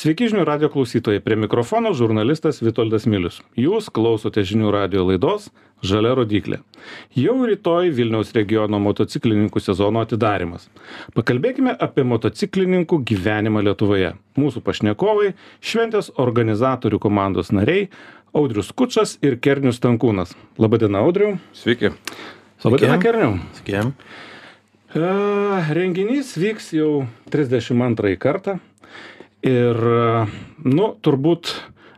Sveiki žinių radio klausytojai, prie mikrofono žurnalistas Vitoldas Milius. Jūs klausote žinių radio laidos Žalia rodiklė. Jau rytoj Vilniaus regiono motociklininkų sezono atidarimas. Pakalbėkime apie motociklininkų gyvenimą Lietuvoje. Mūsų pašnekovai - šventės organizatorių komandos nariai Audrius Kučas ir Kernius Tankūnas. Labadiena, Audriu. Sveiki. Labadiena, Kerniu. Sveiki. E, renginys vyks jau 32 kartą ir, nu, turbūt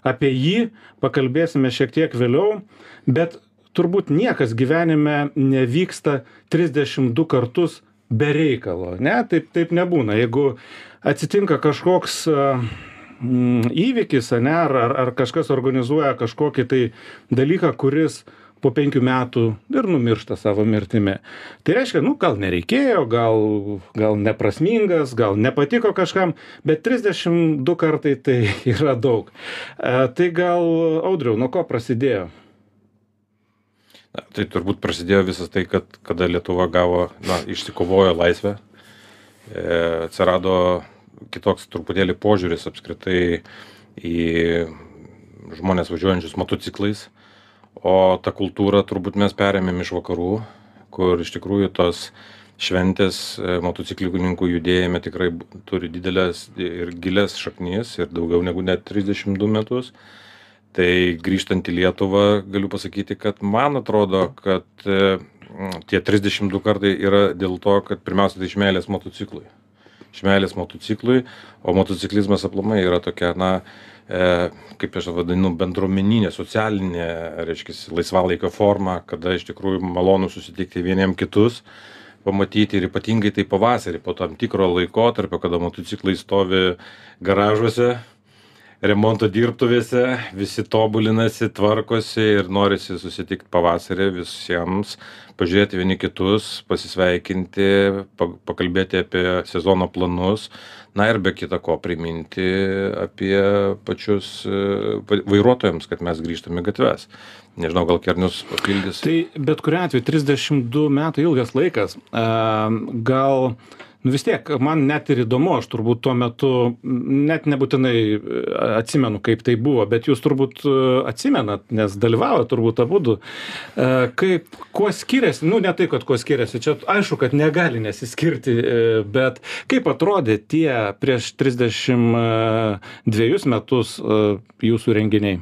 apie jį pakalbėsime šiek tiek vėliau, bet turbūt niekas gyvenime nevyksta 32 kartus be reikalo, ne? Taip, taip nebūna. Jeigu atsitinka kažkoks mm, įvykis, ne, ar, ar, ar kažkas organizuoja kažkokį tai dalyką, kuris po penkių metų ir numiršta savo mirtimi. Tai reiškia, nu, gal nereikėjo, gal, gal neprasmingas, gal nepatiko kažkam, bet 32 kartai tai yra daug. E, tai gal, Audriau, nuo ko prasidėjo? Na, tai turbūt prasidėjo visas tai, kad kada Lietuva gavo, na, išsikovojo laisvę, e, atsirado kitoks truputėlį požiūris apskritai į žmonės važiuojančius motociklais, o tą kultūrą turbūt mes perėmėm iš vakarų, kur iš tikrųjų tos šventės e, motociklininkų judėjime tikrai turi didelės ir gilias šaknis ir daugiau negu net 32 metus. Tai grįžtant į lietuvą galiu pasakyti kad man atrodo kad e, tie trisdešim du kartai yra dėl to kad pirmiausia tai iš meilės motociklui. Iš meilės motociklui o motociklizmas aplamai yra tokia na kaip aš vadinu bendruomeninė socialinė reiškiasi laisvalaikio forma kada iš tikrųjų malonu susitikti vieniem kitus pamatyti ir ypatingai tai pavasarį po tam tikro laikotarpio kada motociklai stovi garažuose remonto dirbtuvėse visi tobulinasi tvarkosi ir norisi susitikt pavasarį visiems pažiūrėti vieni kitus pasisveikinti pa pakalbėti apie sezono planus. Na ir be kita ko priminti apie pačius vairuotojams kad mes grįžtam į gatves. Nežinau gal kernius papildys. Tai bet kuriu atveju 32 metai ilgas laikas. E, gal nu vis tiek man net ir įdomu aš turbūt tuo metu net nebūtinai e, atsimenu kaip tai buvo bet jūs turbūt e, atsimenat nes dalyvavot turbūt abudu. E, kaip kuo skiriasi nu ne tai kad kuo skiriasi čia aišku kad negali nesiskirti bet kaip atrodė tie prieš trisdešim dvejus metus jūsų renginiai?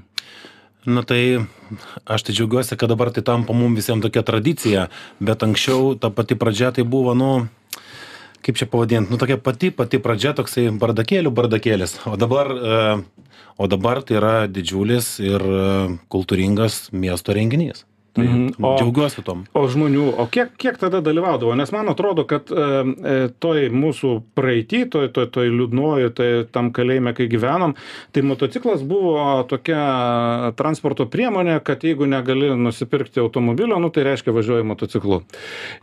Na tai aš tai džiaugiuosi, kad dabar tai tampa mums visiems tokia tradicija, bet anksčiau ta pati pradžia tai buvo, nu, kaip čia pavadint, nu tokia pati, pati pradžia toksai bardakėlių bardakėlis. O dabar, e, o dabar tai yra didžiulis ir e, kultūringas miesto renginys. Tai mhm. o, džiaugiuosi tom. O žmonių, o kiek, kiek tada dalyvaudavo? Nes man atrodo, kad e, e toj mūsų praeitį, toj, toj, toj liūdnoji, toj, tam kalėjime, kai gyvenom, tai motociklas buvo tokia transporto priemonė, kad jeigu negali nusipirkti automobilio, nu, tai reiškia važiuoji motociklu.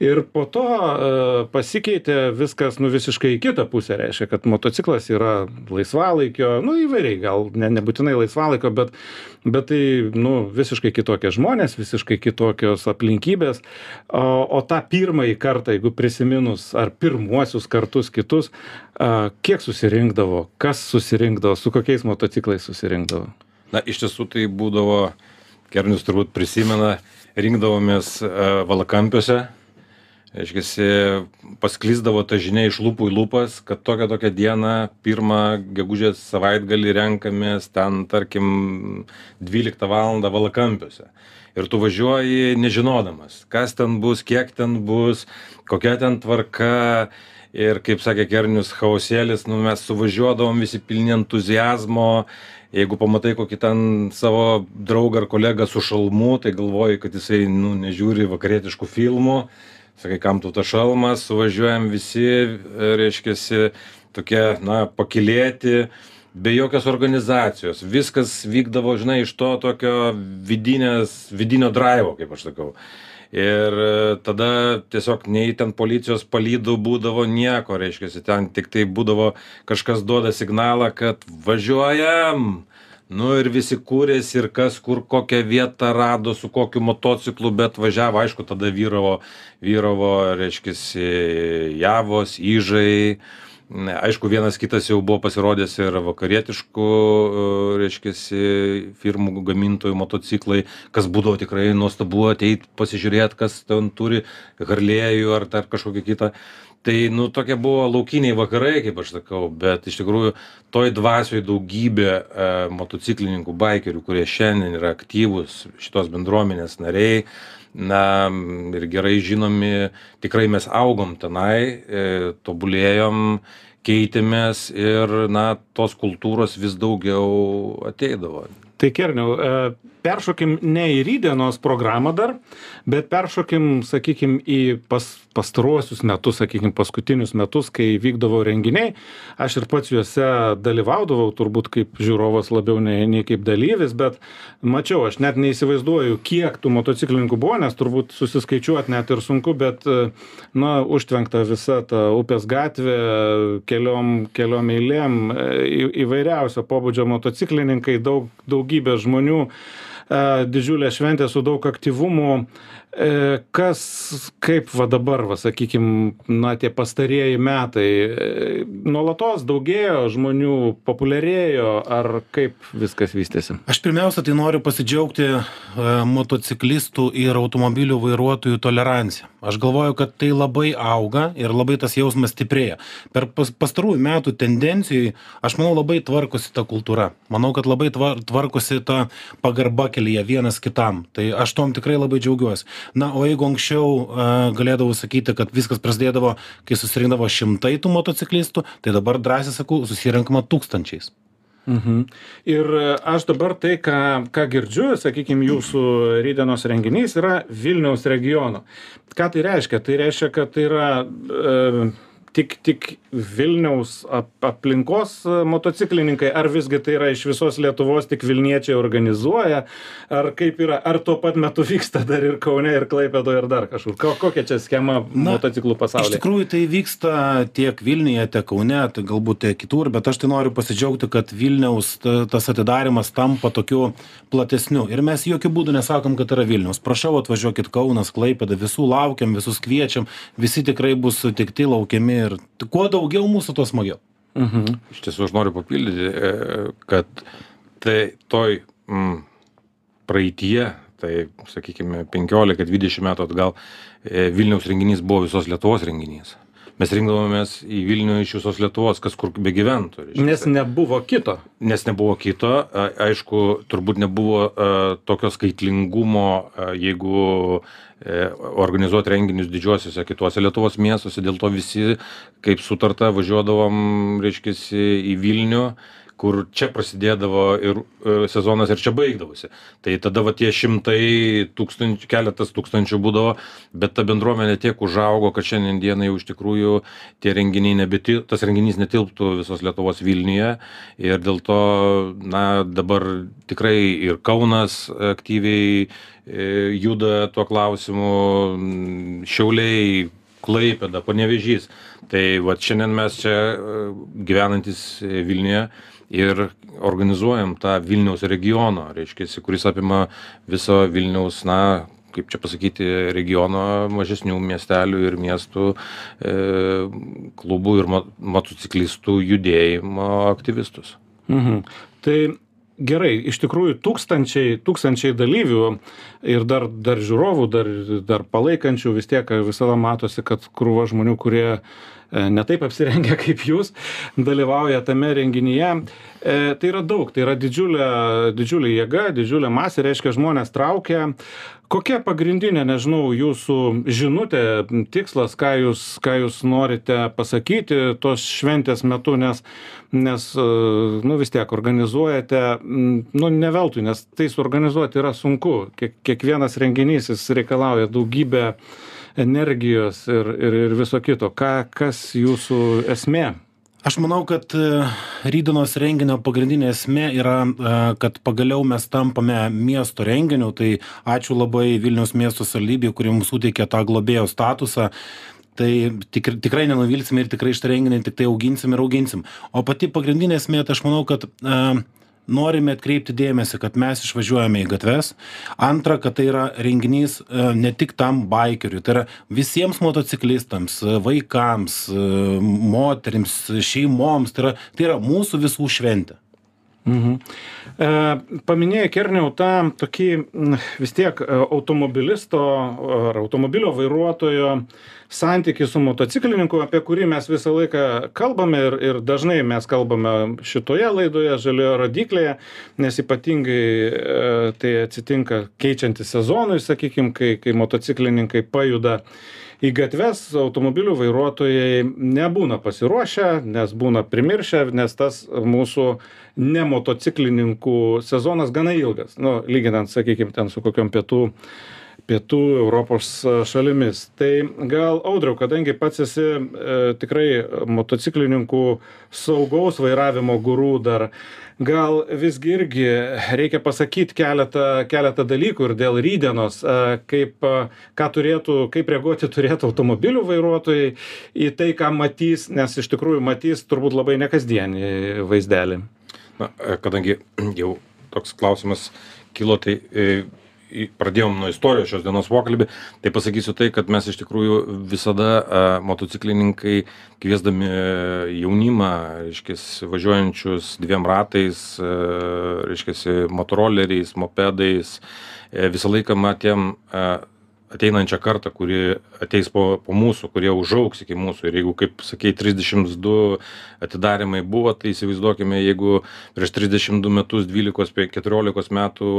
Ir po to e, pasikeitė viskas nu, visiškai į kitą pusę, reiškia, kad motociklas yra laisvalaikio, nu įvairiai, gal ne, nebūtinai laisvalaikio, bet, bet tai nu, visiškai kitokie žmonės, visiškai visiškai kitokios aplinkybės. O, o tą pirmąjį kartą, jeigu prisiminus, ar pirmuosius kartus kitus, a, kiek susirinkdavo, kas susirinkdavo, su kokiais motociklais susirinkdavo? Na, iš tiesų tai būdavo, Kernius turbūt prisimena, rinkdavomės valakampiuose, reiškiasi pasklysdavo ta žinia iš lūpų į lūpas kad tokią tokią dieną pirmą gegužės savaitgalį renkamės ten tarkim dvyliktą valandą valakampiuose ir tu važiuoji nežinodamas kas ten bus kiek ten bus kokia ten tvarka. Ir kaip sakė kernius chaosėlis nu mes suvažiuodavom visi pilni entuziazmo. Jeigu pamatai kokį ten savo draugą ar kolegą su šalmu tai galvoji kad jisai nu nežiūri vakarietiškų filmų. Sakai kam tau tas šalmas suvažiuojam visi reiškiasi tokie na pakylėti be jokios organizacijos. Viskas vykdavo žinai iš to tokio vidinės vidinio draivo kaip aš sakau. Ir tada tiesiog nei ten policijos palydų būdavo nieko reiškiasi ten tiktai būdavo kažkas duoda signalą kad važiuojam. Nu ir visi kūrėsi ir kas kur kokią vietą rado su kokiu motociklu bet važiavo. Aišku tada vyravo vyravo reiškiasi javos ižai Ne, aišku, vienas kitas jau buvo pasirodęs ir vakarietiškų, e, reiškia, firmų gamintojų motociklai, kas būdavo tikrai nuostabu ateiti pasižiūrėti, kas ten turi Harlėjų ar dar kažkokį kitą. Tai, nu, tokie buvo laukiniai vakarai, kaip aš sakau, bet iš tikrųjų toj dvasioje daugybė e, motociklininkų, bikerių, kurie šiandien yra aktyvūs šitos bendruomenės nariai, na ir gerai žinomi tikrai mes augom tenai e, tobulėjom keitėmės ir na tos kultūros vis daugiau ateidavo tai kerniau e, peršokim ne į rytdienos programą dar bet peršokim sakykim į pas pastaruosius metus sakykim paskutinius metus kai vykdavo renginiai. Aš ir pats juose dalyvaudavau turbūt kaip žiūrovas labiau nei nei kaip dalyvis bet mačiau aš net neįsivaizduoju kiek tų motociklininkų buvo nes turbūt susiskaičiuot net ir sunku bet na užtvenkta visa ta upės gatvė keliom keliom eilėm į įvairiausio pobūdžio motociklininkai daug daugybė žmonių. Didžiulė šventė su daug aktyvumo E, kas kaip va dabar va sakykim na tie pastarieji metai e, nuolatos daugėjo žmonių populiarėjo ar kaip viskas vystėsi? Aš pirmiausia tai noriu pasidžiaugti e, motociklistų ir automobilių vairuotojų tolerancija. Aš galvoju kad tai labai auga ir labai tas jausmas stiprėja. Per pas pastarųjų metų tendencijoj aš manau labai tvarkosi ta kultūra. Manau kad labai tvar tvarkosi ta pagarba kelyje vienas kitam. Tai aš tuom tikrai labai džiaugiuosi na o jeigu anksčiau a galėdavau sakyti kad viskas prasidėdavo kai susirinkdavo šimtai tų motociklistų tai dabar drąsiai sakau susirenkama tūkstančiais Mhm. Ir aš dabar tai, ką, ką girdžiu, sakykime, jūsų rydienos renginys yra Vilniaus regiono. Ką tai reiškia? Tai reiškia, kad tai yra e, tik tik vilniaus ap aplinkos e, motociklininkai ar visgi tai yra iš visos lietuvos tik vilniečiai organizuoja ar kaip yra ar tuo pat metu vyksta dar ir kaune ir klaipėdoj ir dar kažkur? Ko kokia čia schema motociklų pasaulyje? iš tikrųjų tai vyksta tiek vilniuje tiek kaune tai galbūt kitur bet aš tai noriu pasidžiaugti kad vilniaus ta tas atidarymas tampa tokiu platesniu. Ir mes jokiu būdu nesakom kad yra vilniaus. Prašau atvažiuokit kaunas klaipėda visų laukiam visus kviečiam visi tikrai bus sutikti laukiami ir kuo daugiau mūsų, tuo smagiau. Mhm. Iš tiesų aš noriu papildyti, e, kad tai toj mm, praeitie, tai sakykime 15-20 metų atgal, e, Vilniaus renginys buvo visos Lietuvos renginys mes rinkdavomės į Vilnių iš visos Lietuvos, kas kur be gyventų. Reiškia. Nes nebuvo kito. Nes nebuvo kito, aišku, turbūt nebuvo tokio skaitlingumo, jeigu uh, organizuoti renginius didžiuosiuose kituose Lietuvos miestuose, dėl to visi, kaip sutarta, važiuodavom, reiškia, į Vilnių. Kur čia prasidėdavo ir e, sezonas ir čia baigdavosi. Tai tada va tie šimtai tūkstančių, keletas tūkstančių būdavo, bet ta bendruomenė tiek užaugo, kad šiandien dienai jau iš tikrųjų tie renginiai nebetil, tas renginys netilptų visos Lietuvos Vilniuje ir dėl to, na, dabar tikrai ir Kaunas aktyviai e, juda tuo klausimu, Šiauliai, Klaipėda, Panevežys. Tai va šiandien mes čia e, gyvenantis Vilniuje ir organizuojam tą Vilniaus regioną, reiškia, kuris apima viso Vilniaus, na, kaip čia pasakyti, regiono mažesnių miestelių ir miestų e, klubų ir motociklistų judėjimo aktyvistus. Mhm. Tai gerai, iš tikrųjų tūkstančiai, tūkstančiai dalyvių ir dar, dar žiūrovų, dar, dar palaikančių vis tiek visada matosi, kad krūva žmonių, kurie E, ne taip apsirengę kaip jūs, dalyvauja tame renginyje. E, tai yra daug, tai yra didžiulė, didžiulė jėga, didžiulė masė, reiškia žmonės traukia. Kokia pagrindinė, nežinau, jūsų žinutė, tikslas, ką jūs, ką jūs norite pasakyti tos šventės metu, nes, nes e, nu, vis tiek organizuojate, nu, ne veltui, nes tai suorganizuoti yra sunku. Kiek, kiekvienas renginys jis reikalauja daugybę energijos ir, ir, ir viso kito. Ką, kas jūsų esmė? Aš manau, kad e, rydinos renginio pagrindinė esmė yra, e, kad pagaliau mes tampame miesto renginiu, tai ačiū labai Vilniaus miesto saldybė, kuri mums suteikė tą globėjo statusą. Tai tik, tikrai nenuvilsim ir tikrai šitą renginį tik tai auginsim ir auginsim. O pati pagrindinė esmė, tai aš manau, kad uh, norime atkreipti dėmesį kad mes išvažiuojame į gatves. Antra kad tai yra renginys e, ne tik tam baikeriui tai yra visiems motociklistams e, vaikams moterims šeimoms tai yra tai yra mūsų visų šventė Mhm. E, paminėjai, Kerniau, tą tokį vis tiek e, automobilisto ar automobilio vairuotojo santykį su motociklininku, apie kurį mes visą laiką kalbame ir, ir dažnai mes kalbame šitoje laidoje, žaliojo rodiklėje, nes ypatingai e, tai atsitinka keičiantis sezonui, sakykime, kai, kai motociklininkai pajuda į gatves automobilių vairuotojai nebūna pasiruošę, nes būna primiršę, nes tas mūsų ne motociklininkų sezonas gana ilgas, nu, lyginant, sakykime, ten su kokiam pietų pietų Europos šalimis. Tai gal audriau, kadangi pats esi e, tikrai motociklininkų saugaus vairavimo gurų dar, gal visgi irgi reikia pasakyti keletą, keletą dalykų ir dėl rydienos, e, kaip, ką turėtų, kaip reaguoti turėtų automobilių vairuotojai į tai, ką matys, nes iš tikrųjų matys turbūt labai nekasdienį vaizdelį. Na, e, kadangi jau toks klausimas kilo, tai e, pradėjom nuo istorijos šios dienos pokalbį, tai pasakysiu tai, kad mes iš tikrųjų visada a, motociklininkai kviesdami jaunimą, reiškia, važiuojančius dviem ratais, reiškia, motoroleriais, mopedais, e, visą laiką matėm ateinančią kartą kuri ateis po po mūsų kurie užaugs iki mūsų. Ir jeigu kaip sakei trisdešims du atidarymai buvo tai įsivaizduokime jeigu prieš trisdešim du metus dvylikos keturiolikos metų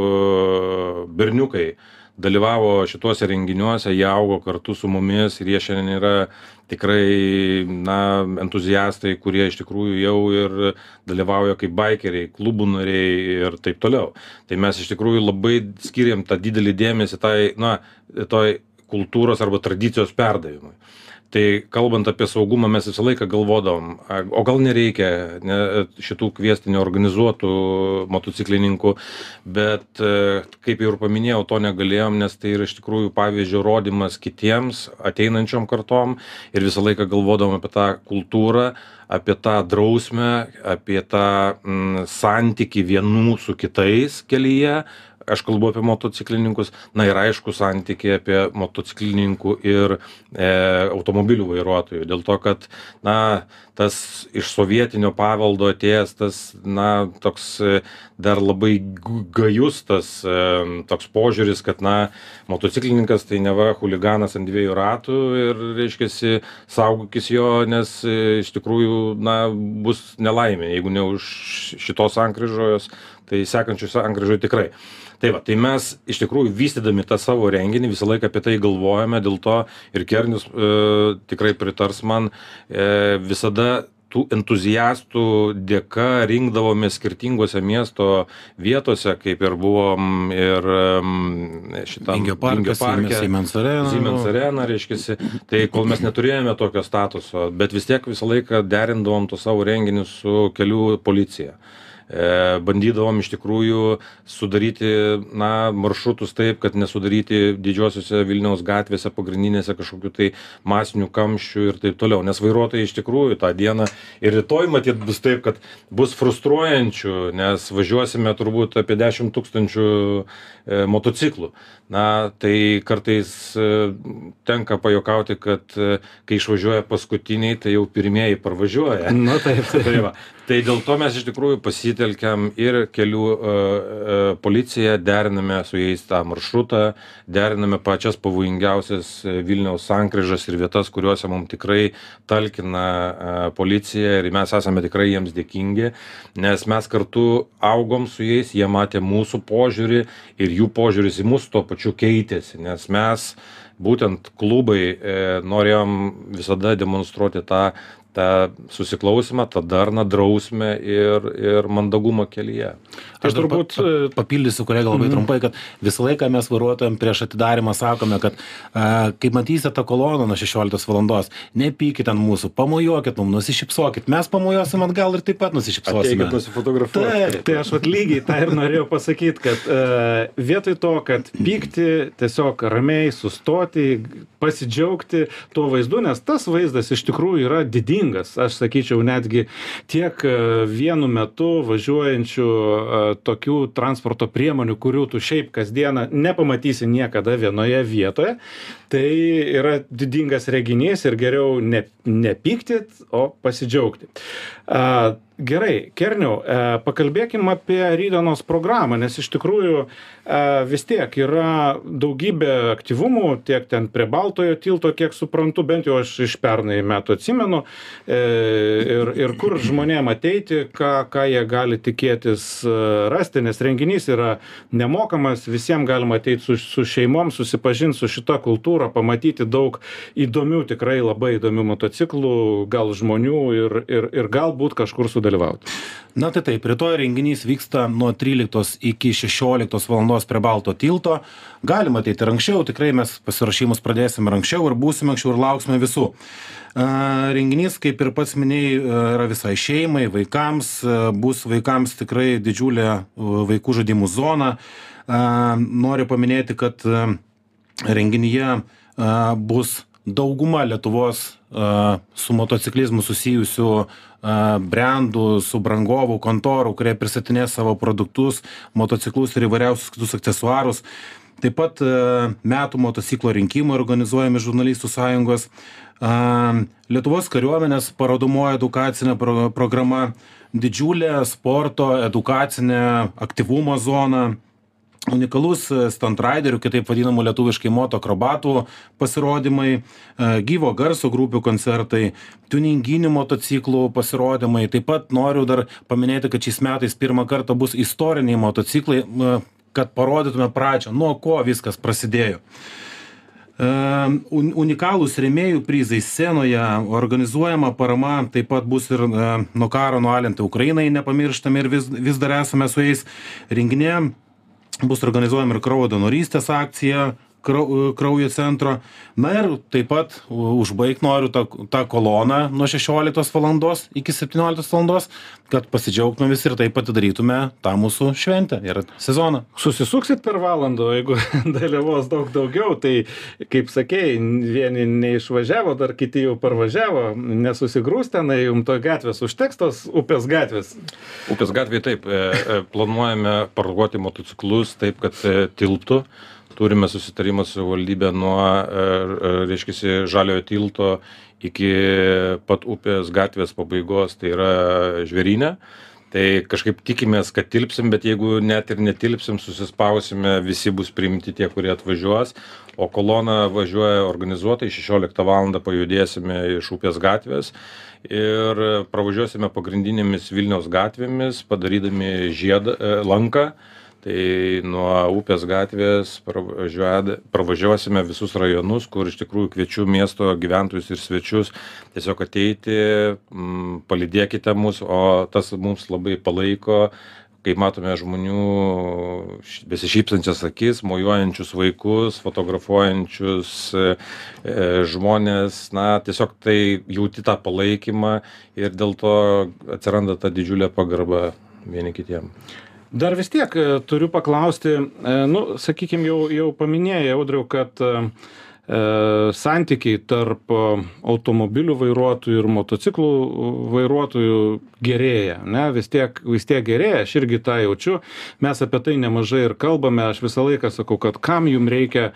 berniukai dalyvavo šituose renginiuose jie augo kartu su mumis ir jie šiandien yra tikrai na entuziastai kurie iš tikrųjų jau ir dalyvauja kaip baikeriai klubų nariai ir taip toliau. Tai mes iš tikrųjų labai skyrėm tą didelį dėmesį tai na toj kultūros arba tradicijos perdavimui tai kalbant apie saugumą mes visą laiką galvodavom o gal nereikia ne šitų kviesti neorganizuotų motociklininkų bet e, kaip jau ir paminėjau to negalėjom nes tai yra iš tikrųjų pavyzdžio rodymas kitiems ateinančiom kartom ir visą laiką galvodavom apie tą kultūrą apie tą drausmę apie tą mm, santykį vienų su kitais kelyje aš kalbu apie motociklininkus na ir aišku santykį apie motociklininkų ir e, automobilių vairuotojų. Dėl to kad na tas iš sovietinio paveldo atėjęs tas na toks e, dar labai gajus tas e, toks požiūris kad na motociklininkas tai neva chuliganas ant dviejų ratų ir reiškiasi saugokis jo nes e, iš tikrųjų na bus nelaimė jeigu ne už šitos sankryžos tai sekančioj sankryžoj tikrai tai va tai mes iš tikrųjų vystydami tą savo renginį visą laiką apie tai galvojame dėl to ir kernius e, tikrai pritars man e, visada tų entuziastų dėka rinkdavomės skirtingose miesto vietose, kaip ir buvom ir šitam Vingio parke, Siemens Arena. Siemens Arena, reiškia, tai kol mes neturėjome tokio statuso, bet vis tiek visą laiką derindavom to savo renginius su kelių policija. E, bandydavom iš tikrųjų sudaryti na maršrutus taip kad nesudaryti didžiosiose vilniaus gatvėse pagrindinėse kažkokių tai masinių kamščių ir taip toliau. Nes vairuotojai iš tikrųjų tą dieną ir rytoj matyt bus taip kad bus frustruojančių nes važiuosime turbūt apie dešim tūkstančių e, motociklų na tai kartais e, tenka pajuokauti kad kai išvažiuoja paskutiniai tai jau pirmieji parvažiuoja Na taip, taip. tai va tai dėl to mes iš tikrųjų pasitelkiam ir kelių e, e, policiją deriname su jais tą maršrutą deriname pačias pavojingiausias vilniaus sankryžas ir vietas kuriuose mum tikrai talkina e, policija ir mes esame tikrai jiems dėkingi nes mes kartu augom su jais jie matė mūsų požiūrį ir jų požiūris į mus tuo pačiu keitėsi nes mes būtent klubai norėjom visada demonstruoti tą tą susiklausymą, tą darną, drausmę ir, ir mandagumą kelyje. Aš turbūt pa, pa, papildysiu kolegą labai mm. trumpai, kad visą laiką mes vairuotojam prieš atidarimą sakome, kad a, kai matysite tą koloną nuo 16 valandos, nepykite ant mūsų, pamojuokit mums, nusišypsokit, mes pamojuosim atgal ir taip pat nusišypsosime. Ateikit nusifotografuoti. Taip, tai aš vat lygiai tą ir norėjau pasakyti, kad uh, vietoj to, kad pykti, tiesiog ramiai sustoti, pasidžiaugti tuo vaizdu, nes tas vaizdas iš tikrųjų yra didingas, aš sakyčiau, netgi tiek vienu metu važiuojančių uh, tokių transporto priemonių, kurių tu šiaip kasdieną nepamatysi niekada vienoje vietoje, tai yra didingas reginys ir geriau ne, nepykti, o pasidžiaugti. A, gerai kerniau e, pakalbėkim apie rytdienos programą nes iš tikrųjų e, vis tiek yra daugybė aktyvumų tiek ten prie baltojo tilto kiek suprantu bent jau aš iš pernai metų atsimenu e, ir ir kur žmonėm ateiti ką ką jie gali tikėtis rasti nes renginys yra nemokamas visiem galima ateit su su šeimom susipažint su šita kultūra pamatyti daug įdomių tikrai labai įdomių motociklų gal žmonių ir ir ir galbūt kažkur sudalyvaut dalyvaut. Na tai taip, rytoj renginys vyksta nuo 13 iki 16 val. prie Balto tilto. Galima ateiti ir anksčiau, tikrai mes pasirašymus pradėsime ir anksčiau ir būsime anksčiau ir lauksime visų. Renginys, kaip ir pats minėjai, yra visai šeimai, vaikams, bus vaikams tikrai didžiulė vaikų žaidimų zona. Noriu paminėti, kad renginyje bus dauguma Lietuvos su motociklizmu susijusių brandų, subrangovų, kontorų, kurie pristatinės savo produktus, motociklus ir įvairiausius kitus aksesuarus. Taip pat metų motociklo rinkimai organizuojami žurnalistų sąjungos. Lietuvos kariuomenės parodomoji edukacinė pro programa, didžiulė sporto edukacinė aktyvumo zona unikalus e, stantraiderių kitaip vadinamų lietuviškai motoakrobatų pasirodymai e, gyvo garso grupių koncertai tiuninginių motociklų pasirodymai. Taip pat noriu dar paminėti kad šiais metais pirmą kartą bus istoriniai motociklai e, kad parodytume pradžią nuo ko viskas prasidėjo. Unikalūs rėmėjų prizai scenoje organizuojama parama taip pat bus ir nuo karo nualintai Ukrainai nepamirštame ir vis, vis dar esame su jais. Renginė bus organizuojama ir kraujo donorystės akcija krau kraujo centro. Na ir taip pat užbaigt noriu tą tą koloną nuo šešioliktos valandos iki septynioliktos valandos kad pasidžiaugtume visi ir taip atidarytume tą mūsų šventę ir sezoną. Susisuksit per valandą o jeigu dalyvaus daug daugiau tai kaip sakei vieni neišvažiavo dar kiti jau parvažiavo nesusigrūs tenai jum to gatvės užteks tos upės gatvės. Upės gatvėj taip e, e, planuojame parduoti motociklus taip kad e, tilptų turime susitarimą su savivaldybe nuo e, e, reiškiasi žaliojo tilto iki pat upės gatvės pabaigos tai yra žvėryne. Tai kažkaip tikimės kad tilpsim bet jeigu net ir netilpsim susispausime visi bus priimti tie kurie atvažiuos. O kolona važiuoja organizuotai šešioliktą valandą pajudėsime iš upės gatvės ir pravažiuosime pagrindinėmis vilniaus gatvėmis padarydami žiedą e, lanką tai nuo upės gatvės pravažiuoja pravažiuosime visus rajonus kur iš tikrųjų kviečiu miesto gyventojus ir svečius tiesiog ateiti m, palydėkite mus o tas mums labai palaiko kai matome žmonių besišypsančias akis mojuojančius vaikus fotografuojančius e, e, žmones na tiesiog tai jauti tą palaikymą ir dėl to atsiranda ta didžiulė pagarba vieni kitiem dar vis tiek e, turiu paklausti e, nu sakykim jau jau paminėjai audriau kad e, santykiai tarp automobilių vairuotojų ir motociklų vairuotojų gerėja ane vis tiek vis tiek gerėja aš irgi tą jaučiu. Mes apie tai nemažai ir kalbame. Aš visą laiką sakau kad kam jum reikia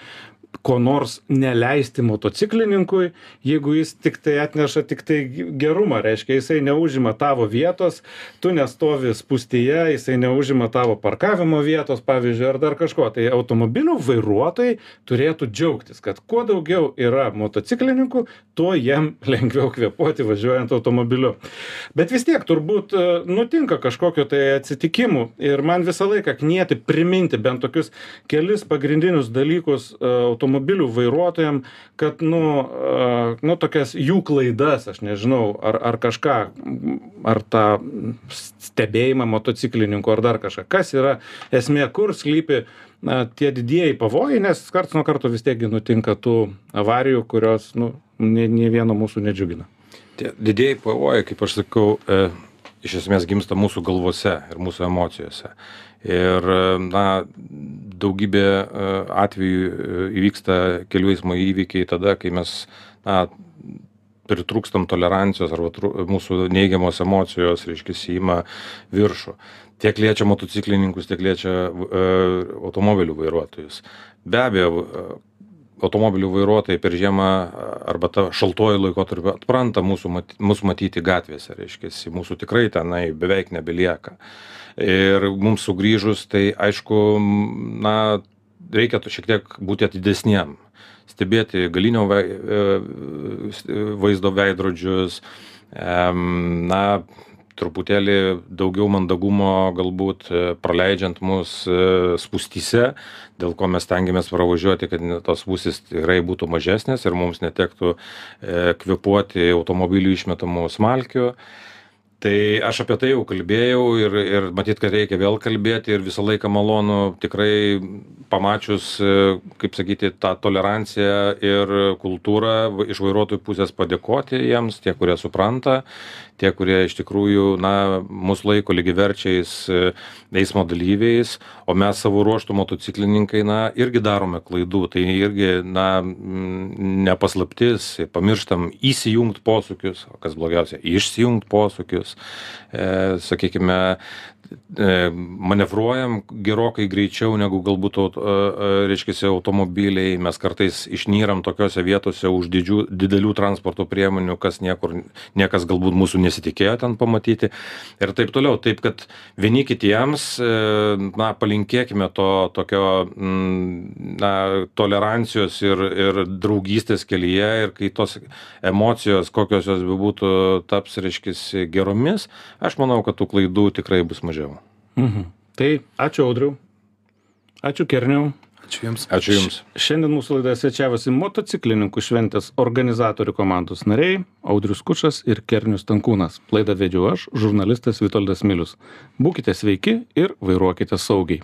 ko nors neleisti motociklininkui jeigu jis tiktai atneša tiktai gerumą reiškia jisai neužima tavo vietos tu nestovi spūstyje jisai neužima tavo parkavimo vietos pavyzdžiui ar dar kažko. Tai automobilių vairuotojai turėtų džiaugtis kad kuo daugiau yra motociklininkų tuo jiem lengviau kvėpuoti važiuojant automobiliu. Bet vis tiek turbūt e, nutinka kažkokių tai atsitikimų ir man visą laiką knieti priminti bent tokius kelis pagrindinius dalykus e, automobilių vairuotojam kad nu nu tokias jų klaidas aš nežinau ar ar kažką ar tą stebėjimą motociklininkų ar dar kažką. Kas yra esmė kur slypi na tie didieji pavojai nes karts nuo karto vis tiek gi nutinka tų avarijų kurios nu nė nė vieno mūsų nedžiugina. Tie didieji pavojai kaip aš sakau e, iš esmės gimsta mūsų galvose ir mūsų emocijose ir na daugybė e, atvejų e, įvyksta kelių eismo įvykiai tada kai mes na pritrūkstam tolerancijos arba tru, mūsų neigiamos emocijos, reiškia, įima viršų. Tiek liečia motociklininkus, tiek liečia e, automobilių vairuotojus. Be abejo, automobilių vairuotojai per žiemą arba tą šaltuoju laikotarpiu atpranta mūsų, mat, mūsų matyti gatvėse, reiškia, mūsų tikrai tenai beveik nebelieka. Ir mums sugrįžus, tai aišku, na, reikia šiek tiek būti atidesniem stebėti galinio vai, e, vaizdo veidrodžius, na, truputėlį daugiau mandagumo galbūt e, praleidžiant mus e, spūstyse, dėl ko mes tengiamės pravažiuoti, kad tos spūstys tikrai būtų mažesnės ir mums netektų kvepuoti automobilių išmetamų smalkių tai aš apie tai jau kalbėjau ir ir matyt kad reikia vėl kalbėti ir visą laiką malonu tikrai pamačius kaip sakyti tą toleranciją ir kultūrą iš vairuotojų pusės padėkoti jiems tie kurie supranta tie kurie iš tikrųjų na mus laiko lygiaverčiais e, eismo dalyviais o mes savo ruožtu motociklininkai na irgi darome klaidų. Tai irgi na ne paslaptis pamirštam įsijungt posūkius o kas blogiausia išsijungt posūkius. E, sakykime manevruojam gerokai greičiau negu galbūt reiškiasi automobiliai. Mes kartais išnyram tokiose vietose už didžių didelių transporto priemonių kas niekur niekas galbūt mūsų nesitikėjo ten pamatyti. Ir taip toliau. Taip kad vieni kitiems e, na palinkėkime to tokio mm, na tolerancijos ir ir draugystės kelyje. Ir kai tos emocijos kokios jos bebūtų taps reiškiasi geromis aš manau kad tų klaidų tikrai bus mažiau Mhm. Tai ačiū Audriu. Ačiū Kerniau. Ačiū Jums. Ačiū Jums. Šiandien mūsų laidoje svečiavosi motociklininkų šventės organizatorių komandos nariai Audrius Kušas ir Kernius Tankūnas. Laidą vedžiau aš, žurnalistas Vitoldas Milius. Būkite sveiki ir vairuokite saugiai.